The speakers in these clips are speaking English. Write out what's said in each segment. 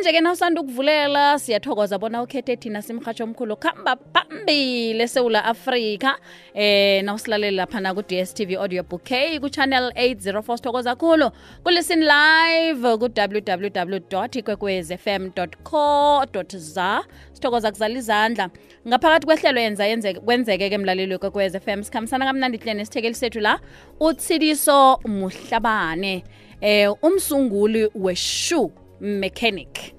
manje-ke nawusanda ukuvulela siyathokoza bona ukhethe thina simhatsho omkhulu khamba phambili esewula afrika. Eh nawusilaleli laphana ku-dstv audio bouquet ku-channel 804 sithokoza khulu. Kulisten live ku-www ikwekwezfm co za. Sithokoza kuzala izandla. Ngaphakathi kwehlelo yenza kwenzeke-ke mlaleli wekwekwez fm sikhambisana kamnandi hlene sethu la utsidiso muhlabane eh umsunguli weshoe mechanic.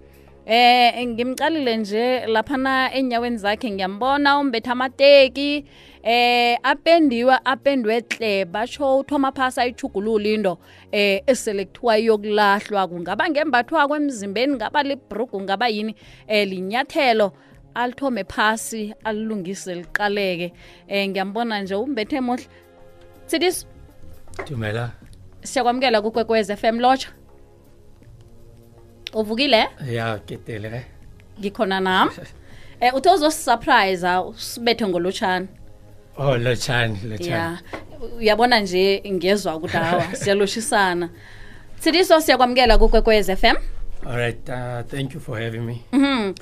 Eh ngimqalile nje laphana enyaweni zakhe ngiyambona umbetha amateki. Eh apendiwa apendwe hle basho uthoma phasi ayichugulula into eh esele kuthiwa iyokulahlwa. Kungaba ngembathwa kwemzimbeni ngaba librugu ngaba yini? Eh linyathelo alithome phasi alilungise liqaleke. Eh ngiyambona nje umbethe mohle sidis Dumela. siyakwamukela kukwekwez FM lotsha uvukile ya ketele ke ngikhona nam eh uthe uzosisurprise usibethe ngolutshana Oh, lochani. ya. Uyabona nje ngezwa ukuthi hawa siyaloshisana sidiso siyakwamukela kukwekwez f All right, uh, thank you for having me. mm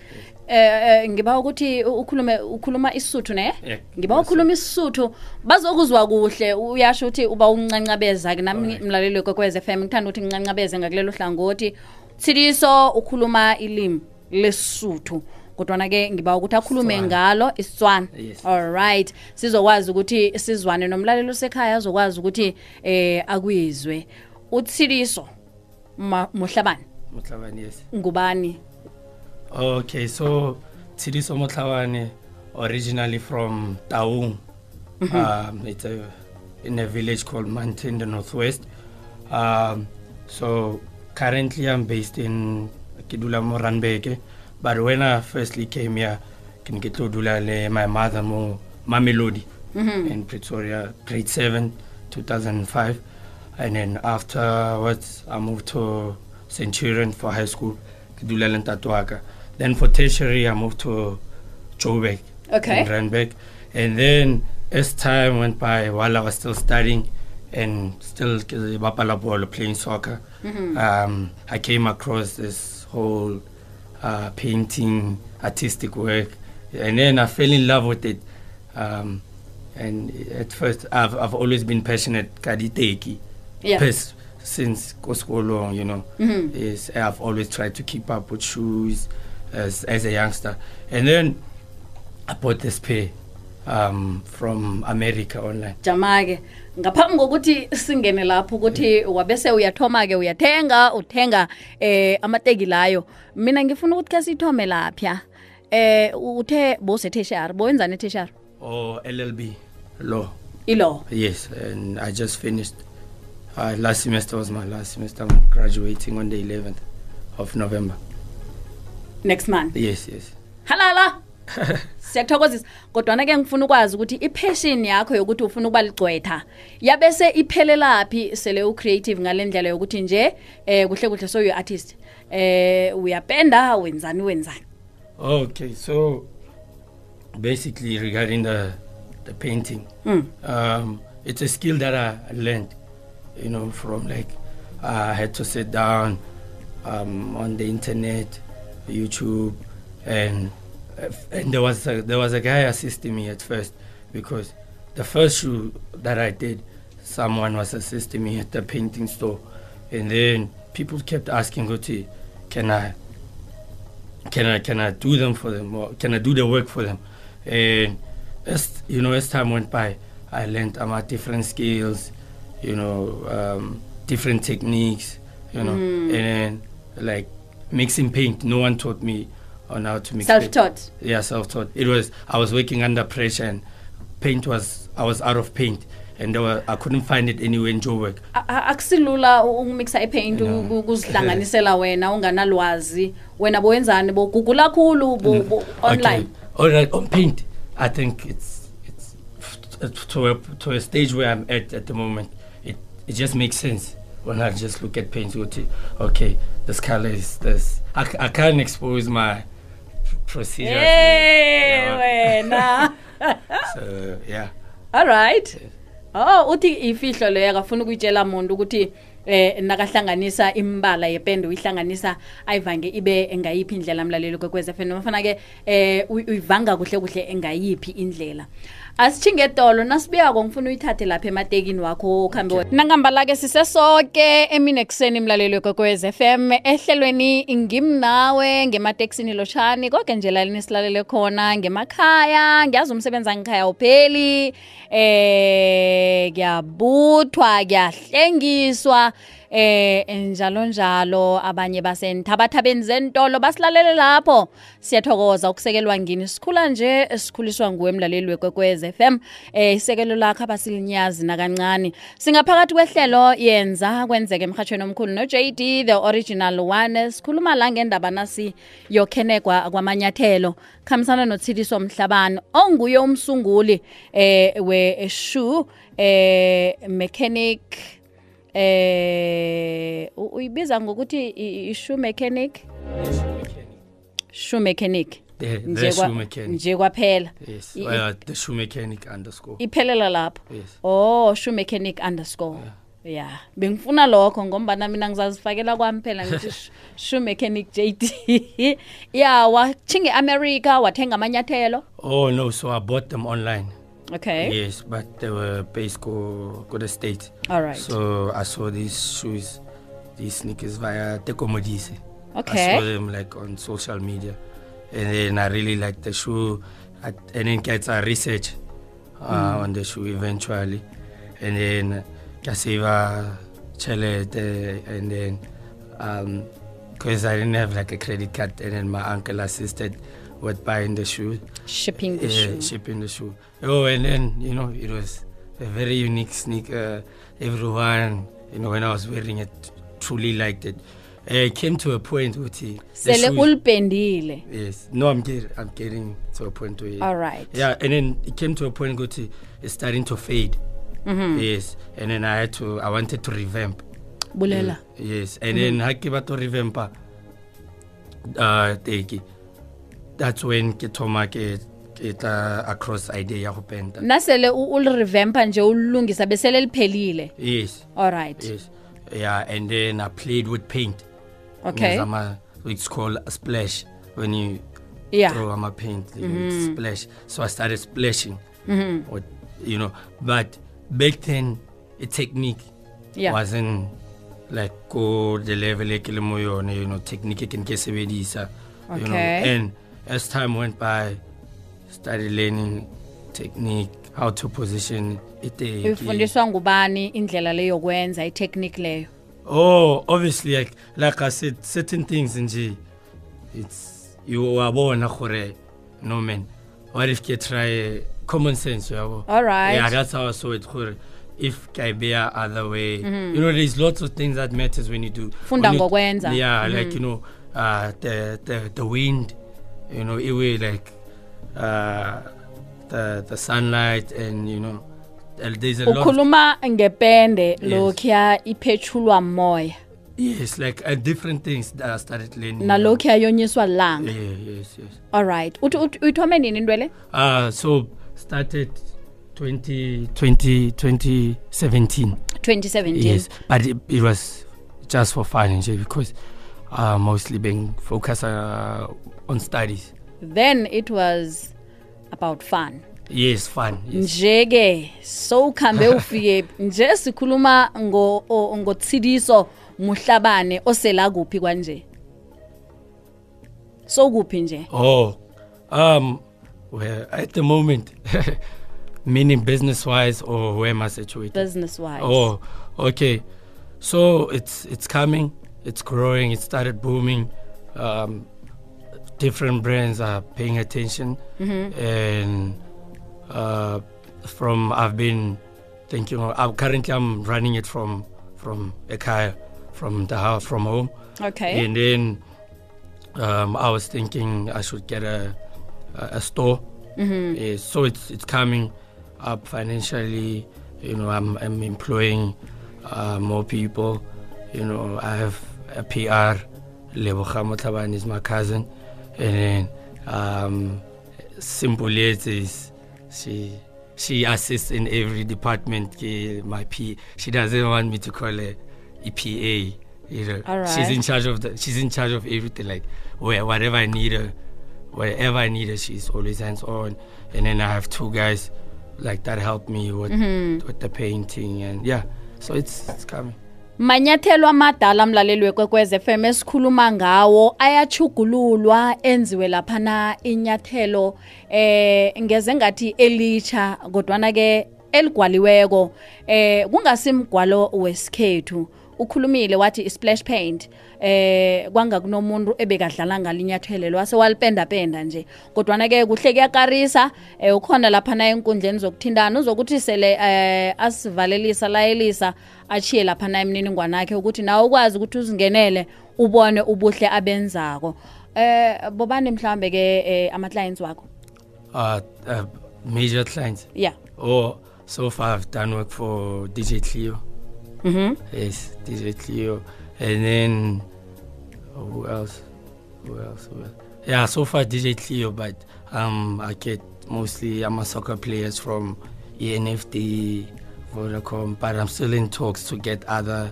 eh eh, ngiba ukuthi ukhulume ukhuluma isuthu ne? Ngiba ukhuluma isuthu bazokuzwa kuhle. Uyasho ukuthi uba uncancabeza ke nami Alright. mlaleli kwekwez FM ngithanda ukuthi ngincancabeze ngakulelo hlangothi Tsidiso ukhuluma ilimi lesuthu kodwana ke ngiba ukuthi akhulume ngalo isitswana Yes. alright sizokwazi ukuthi sizwane nomlaleli osekhaya azokwazi ukuthi eh akwizwe utsidiso Ma- muhlabani Motlhabane, yes. ngubani Okay, so Tsidiso Motlhabane, originally from Taung. Um, it's a, in a village called Mante in the northwest. Um, so currently I'm based in Kidula Moranbeke. But when I firstly came here, kin ke tlo dula le my mother mo Mamelodi mm-hmm. in Pretoria, grade 7, 2005. And then afterwards, I moved to Centurion for high school, ke dula le ntate wa ka. Then for tertiary, I moved to Joburg Okay. in Randburg. And then as time went by, while I was still studying and still ke bapala bolo, playing soccer, um, I came across this whole uh, painting, artistic work, and then I fell in love with it. Um, and at first, I've, I've always been passionate kaditeki. Yeah. Pes- since Koskolo, you know, Mhm. is I've always tried to keep up with shoes as as a youngster, and then I bought this pair um, from America online. jamake ngaphambi kokuthi singene lapho ukuthi wabese uyathoma ke uyathenga uthenga eh amateki layo mina ngifuna ukuthi ke siyithome lapha eh uthe bose tertiary bowenzani tertiary oh LLB law. ilaw Yes, and I just finished. Uh, last semester was my last semester. I'm graduating on the 11th of November. next month Yes, yes. halala siyakuthokozisa kodwana ke ngifuna ukwazi ukuthi i-passion yakho yokuthi ufuna ukuba ligcwetha yabese iphelelaphi sele u-creative ngale ndlela yokuthi nje eh kuhle kuhle. So you-artist eh uyapenda wenzani wenzani? Okay, so basically regarding the the painting, Mm. um, it's a skill that I learned, you know, from like I had to sit down um, on the internet, YouTube, and and there was a, there was a guy assisting me at first because the first shoe that I did, someone was assisting me at the painting store, and then people kept asking, "Guti, can I can I can I do them for them or can I do the work for them? And as you know, as time went by, I learned about different skills, you know, um, different techniques, you know, Mm. and like mixing paint. No one taught me on how to mix. paint. self-taught Yeah, self-taught. It was I was working under pressure and paint was I was out of paint and were, I couldn't find it anywhere in Joburg. Akusilula ukumixa ipaint ukuzihlanganisela wena unganalwazi wena bowenzani bogugula khulu online All right. On paint, I think it's it's to a, to a stage where I'm at at the moment. It it just makes sense when I just look at paint. Okay, this color is this. I can't expose my procedure. hey wena. So yeah. all right. Oh uthi ifihlo leyo akafuna ukuyitshela muntu ukuthi eh nakahlanganisa imbala yepende uyihlanganisa ayivange ibe engayiphi indlela mlaleli kwekwez FM nofana ke eh uy- uyivanga kuhle kuhle engayiphi indlela. Asithinge edolo nasibuyako ngifuna uyithathe lapha ematekini wakho okhambe okay. nangambala ke sisesoke emini ekuseni mlaleli f m ehlelweni ngimnawe ngemateksini lotshani koke nje lalini silalele khona ngemakhaya ngiyazi umsebenzi angikhaya upheli eh ngiyabuthwa kuyahlengiswa eh njalo njalo abanye basenthabathabeni zentolo basilalele lapho. Siyathokoza ukusekelwa ngini. Sikhula nje esikhuliswa nguwe emlaleli wekwekwez FM eh isekelo lakho abasilinyazi nakancane. Singaphakathi kwehlelo yenza kwenzeke emhathweni omkhulu no JD the original one. Sikhuluma la ngendaba nasi yokhenekwa kwamanyathelo. Khamisana noThiliso Mhlabane onguye umsunguli eh we shoe eh mechanic eh uyibiza ngokuthi i-shoe mechanic? Eh, shoe mechanic. Nje kwaphela. Uh, Iphelela lapho. Oh shoe mechanic underscore. Ya yeah. bengifuna lokho ngombana mina ngizazifakela kwami phela ngithi shoe mechanic j d ya wathinga i-america wathenga amanyathelo? Oh no so i bought them online. Okay. Yes, but they were based go the State. all right. So I saw these shoes, these sneakers via Tecomodise. Okay. I saw them like on social media, and then I really liked the shoe. I, and then get a research uh, on the shoe eventually, and then Kasiva Chelete, and then um, because I didn't have like a credit card, and then my uncle assisted with buying the shoe, shipping the uh, shoe shipping the shoe. Oh, and then you know it was a very unique sneaker. Everyone, you know, when I was wearing it, truly liked it. Uh, it came to a point with the sele ulipendile Yes. No, I'm getting I'm getting to a point where all right yeah, and then it came to a point go to it's starting to fade. Mhm. Yes. And then I had to I wanted to revamp. bulela Yes. And then ha ke batla ho revampa uh teki. That's when ke thoma ke ke tla across idea ya go penta. nasele o le revampa nje ulungisa besele liphelile Yes. all right Yes. Yeah, and then I played with paint. okay Ngizama- It's called a splash when you yeah throw ama paint, mm -hmm. splash. So I started splashing. mm -hmm. with, you know but back then a technique yeah wasn't like go the level e ke le mo yone you know technique e ke ne ke e sebedisa you know and as time went by started learning technique how to position iteki ifundiswa ngubani indlela leyo yokwenza i-technique leyo oh obviously like like i said certain things In nje it's you wabona gore no man what if ke try common sense yabo all right Yeah, that's how I saw it. gore, If Kaibea other way, you know, there's lots of things that matters when you do. Mm-hmm. Funda you- ngokwenza. Yeah, Mhm. like you know, uh, the the the wind, you know, it will like uh, the the sunlight, and you know, there's a ukhuluma ngepende lokhuya iphethulwa moya yes, like uh, different things that I started learning. nalokhu yayonyiswa langa Yeah, yes, yes. all right uyithome nini intwele Uh, so started 20, 20, 2017. 2017 Yes, but it, it was just for fun because uh, mostly being focused uh, on studies. then it was about fun Yes, fun. Yes. nje-ke sowukhambe ufike nje sikhuluma ngo- ngotsidiso muhlabane osela kuphi kwanje sowukuphi nje Oh, um, well, at the moment, meaning business wise, or where am I situated? business wise Oh, okay. So it's it's coming, it's growing, it started booming. Um, different brands are paying attention, and uh, from I've been thinking. I'm currently I'm running it from from a car, from the house, from home, okay and then um, I was thinking I should get a a, a store. Mhm. Yes, so it's it's coming up financially. You know, I'm I'm employing uh, more people. You know, I have a PR. Leboga Motlhabane is my cousin, and then um, is she she assists in every department. My P. She doesn't want me to call her EPA. You know, All she's in charge of the. She's in charge of everything. Like where whatever I need her, wherever I need her, she's always hands on. And then I have two guys like that help me with Mm-hmm. with the painting and yeah. So it's it's coming. Manyathelo amadala mlaleli wekwekwez FM esikhuluma ngawo ayachugululwa enziwe laphana inyathelo eh ngeze ngathi elitsha kodwana ke eligwaliweko eh kungasimgwalo wesikhethu. Ukhulumile wathi isplash paint eh kwanga kunomuntu ebekadlala ngalinyathelo wase walipenda penda nje. Kodwana ke kuhle kuyakarisa eh ukhona lapha na enkundleni zokuthintana uzokuthi sele eh asivalelisa layelisa achiye lapha na imininingwane yakhe ukuthi nawe ukwazi ukuthi uzingenele ubone ubuhle abenzako. Eh bobani mhlambe ke eh, ama clients wakho? Uh, uh major clients. yeah. Oh, so far I've done work for DJ Cleo. mhm Yes, DJ Cleo. And then oh, who else? Who else? Who else? Yeah, so far DJ Cleo, but um, I get mostly I'm a soccer players from ENFD, Vodacom, but I'm still in talks to get other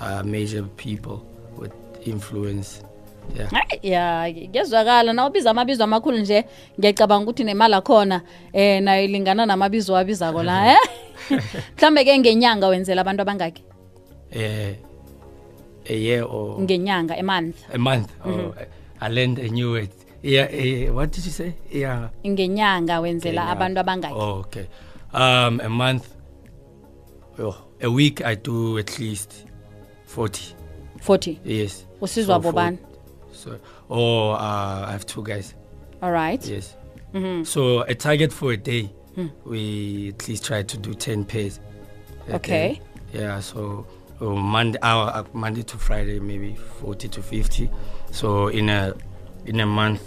uh, major people with influence. Yeah. Ya ngezwakala na ubiza amabizo amakhulu nje ngiyacabanga ukuthi nemali akhona eh nayo ilingana namabizo wabizako la eh mhlambe ke ngenyanga wenzela abantu abangaki Uh, a year or ngenyanga a month a month. Oh, I learned a new word. Yeah, eh, what did you say? Yeah. ngenyanga wenzela abantu yeah. abangaki Oh, okay. Um, a month. Oh, a week I do at least forty. 40 Yes. usizwa bobani So, oh, uh, I have two guys. all right Yes. Mhm. So a target for a day, Hmm. we at least try to do ten pairs. Okay. day. Yeah. So uh, Monday, uh, Monday to Friday, maybe forty to fifty. So in a in a month.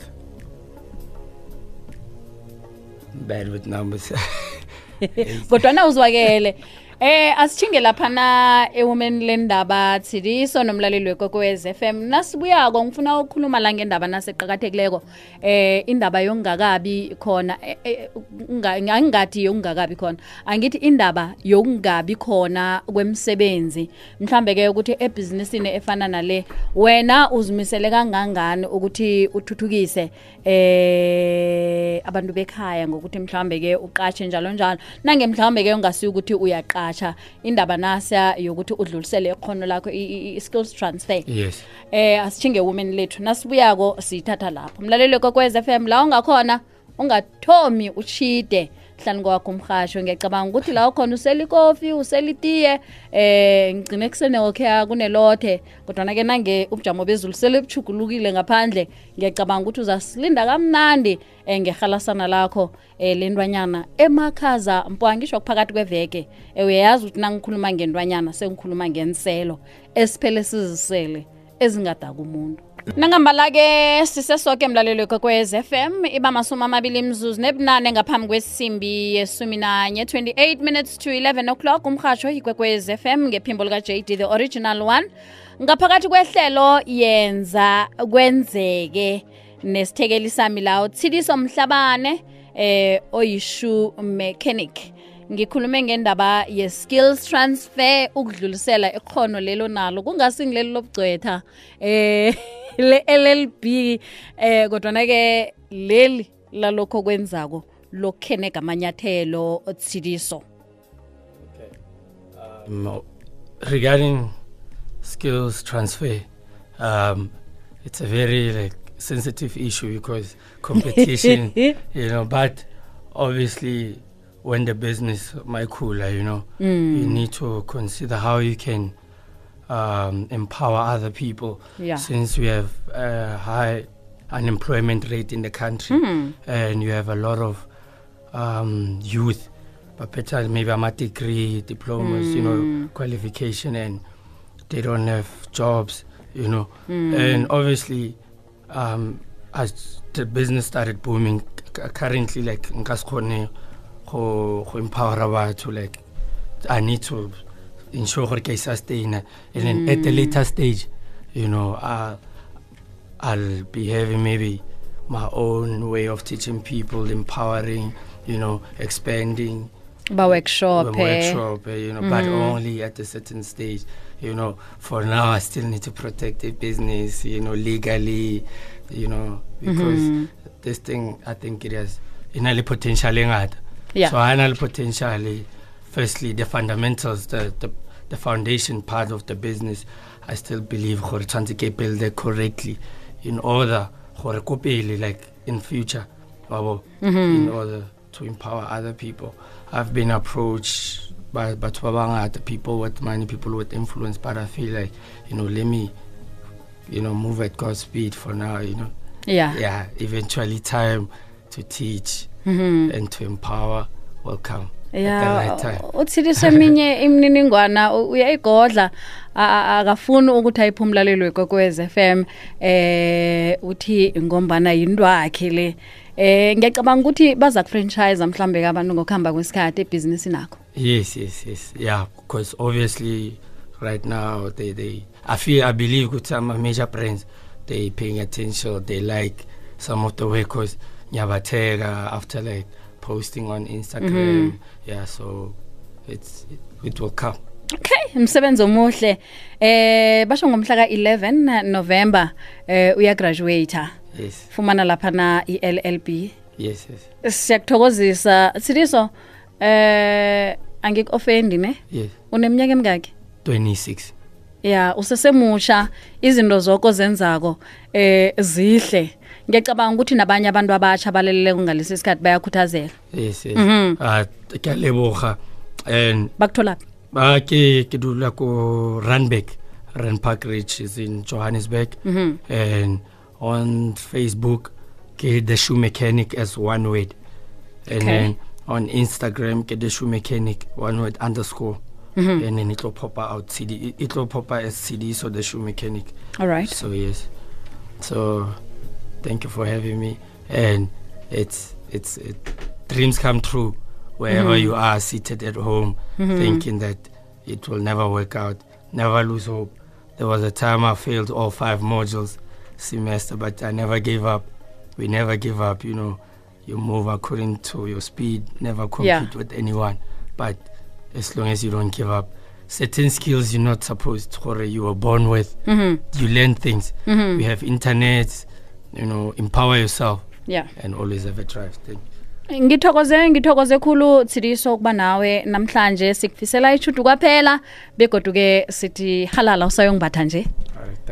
Bad with numbers. kodwana uzwakele eh asichinge laphana ewomen lendaba thidiso nomlaleli wekwekwez FM nasibuyako ngifuna ukukhuluma la ngendaba naseqakathekileko. Eh indaba yokungakabi khona eh, eh, unga- angingathi yokungakabi khona. Angithi indaba yokungabi khona kwemsebenzi mhlambe ke ukuthi ebhizinisini efana nale wena uzimisele kangangani ukuthi uthuthukise eh abantu bekhaya ngokuthi mhlambe ke uqashe njalo njalo. Nange mhlambe ke ungasiyo ukuthi uyaqasha indaba nasa yokuthi udlulisele ikhono lakho i-skills transfer. Yes. eh asichinge women lethu. Nasibuyako siyithatha lapho. Mlaleli kokwez m la ungakhona ungathomi uchide hlani kwakho umhasho ngiyacabanga ukuthi la ukhona usela ikofi usela itiye eh ngigcine kusene kunelothe. Kodwana-ke nange ubujamo bezulu sele buchugulukile ngaphandle ngiyacabanga ukuthi uzasilinda kamnandi um ngehalasana lakho um lentwanyana. Emakhaza mpwa ngisho phakathi kweveke um uyayazi ukuthi nangikhuluma ngentwanyana sengikhuluma ngenselo esiphele sizisele ezingadaka umuntu nangambala-ke sisesoke mlaleli kwekwez FM iba masumi amabili imzuzu nebunane ngaphambi kwesimbi yesumi nanye 28 minutes to 11 o'clock. Umrhatsho ikwekwez FM ngephimbo lika-jd the original one. Ngaphakathi kwehlelo yenza kwenzeke nesithekeli sami lawo thidiso mhlabane eh oyishu mechanic ngikhulume ngendaba ye-skills transfer ukudlulisela ikhono lelo nalo kungasingileli lobugcwetha eh le-LLB eh kodwana ke leli lalokho kwenzako lokheneka amanyathelo otsidiso Um, regarding skills transfer, um, it's a very like sensitive issue because competition, you know. But obviously, when the business my cooler, you know, you need to consider how you can um, empower other people. Yeah. Since we have a high unemployment rate in the country, and you have a lot of um, youth, but maybe I'm a degree, diplomas, you know, qualification, and they don't have jobs, you know. And obviously, um, as the business started booming, currently, like, in nkaskone go go empower batho, like, I need to ensure gore ke a sustain and then at the later stage, you know, uh, I'll be having maybe my own way of teaching people, empowering, you know, expanding. Ba-workshop the workshop, uh, you know, but only at a certain stage, you know, for now I still need to protect the business, you know, legally, you know, because Mhm. this thing I think it has inali potential in it. Yeah. So inali potentially, eh, firstly the fundamentals, the, the the foundation part of the business, I still believe gore tshwanetse ke build it correctly in order gore ko pele like in future wabo mm-hmm. in order to empower other people. I've been approached by ba bangata, people with money, people with influence, but I feel like, you know, let me, you know, move at God's speed for now, you know. yeah Yeah, eventually time to teach Mhm. and to empower will come at the ya right time. uthilise eminye imininingwana uyayigodla akafuni ukuthi ayiphe umlaleli wekwekwez f m eh uthi ngombana yinto yakhe le eh ngiyacabanga ukuthi baza kufranchise mhlambe abantu ngokuhamba kwesikhathi ebhizinisini nakho Yes, yes, yes. Yeah, because obviously right now they, they I feel I believe ukuthi some major brands they paying attention, they like some of the work Nyabatega after like posting on Instagram. Yeah, so it's it, it will come. okay umsebenzi omuhle eh basho ngomhla ka11 November eh uyagraduate Yes, fumana lapha na iLLB yes, yes. siyakuthokozisa siliso eh angikuofendi ne Yes. uneminyaka emingaki 26. ya usesemusha izinto zoko zenzako eh zihle ngiyacabanga ukuthi nabanye abantu abatsha balelele ngalesi sikhathi bayakhuthazela Yes, yes. Ke a leboga. and bakutholaphi ba ke ke dula ko runback run Park Ridge is in Johannesburg. Mhm. and on Facebook, ke the shoe mechanic as one word, and Okay. then on Instagram, ke the shoe mechanic one word underscore, Mhm. and then it will pop out CD. it'll it will pop out as CD, so the shoe mechanic. all right So yes, so thank you for having me, and it's it's it, dreams come true wherever Mhm. you are seated at home, Mhm. thinking that it will never work out. Never lose hope. There was a time I failed all five modules semester, but I never gave up. We never give up. You know, you move according to your speed. Never compete Yeah. with anyone. But as long as you don't give up, certain skills you're not supposed to, or you were born with, Mhm. you learn things. Mhm. We have internet. You know, empower yourself yeah. and always have a drive. Thank you. ngithokoze ngithokoze khulu tsiriso ukuba nawe. Namhlanje sikufisela ichudu kwaphela begodu ke sithi halala usayongibatha nje.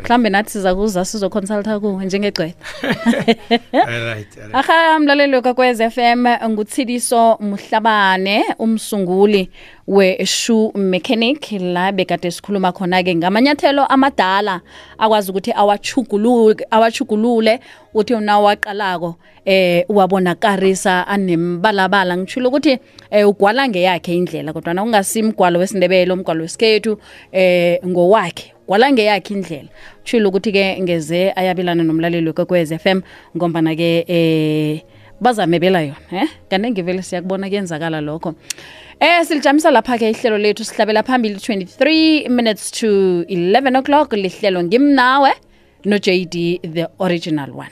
Mhlambe nathi siza kuza sizoconsulta kuwe njengegcwele aha mlaleli wekwekwez fm ngutshidiso muhlabane umsunguli. We-shoe mechanic la bekade sikhuluma khona-ke ngamanyathelo amadala akwazi ukuthi awachugulule, uthi unawaqalako eh uwabonakarisa anembalabala. Ngitshilo ukuthi eh ugwala ngeyakhe indlela kodwa na ungasimgwalo wesindebelo umgwalo wesikhethu eh ngowakhe gwala ngeyakhe indlela. Tshilo ukuthi-ke ngeze ayabelana nomlaleli wekwekwez FM ngombana-ke eh bazamebela yona eh? Kanti vele siyakubona kuyenzakala lokho. Eh silijamisa lapha-ke ihlelo lethu sihlabela phambili 23 minutes to 11 o'clock. Lihlelo ngimnawe no-jd the original one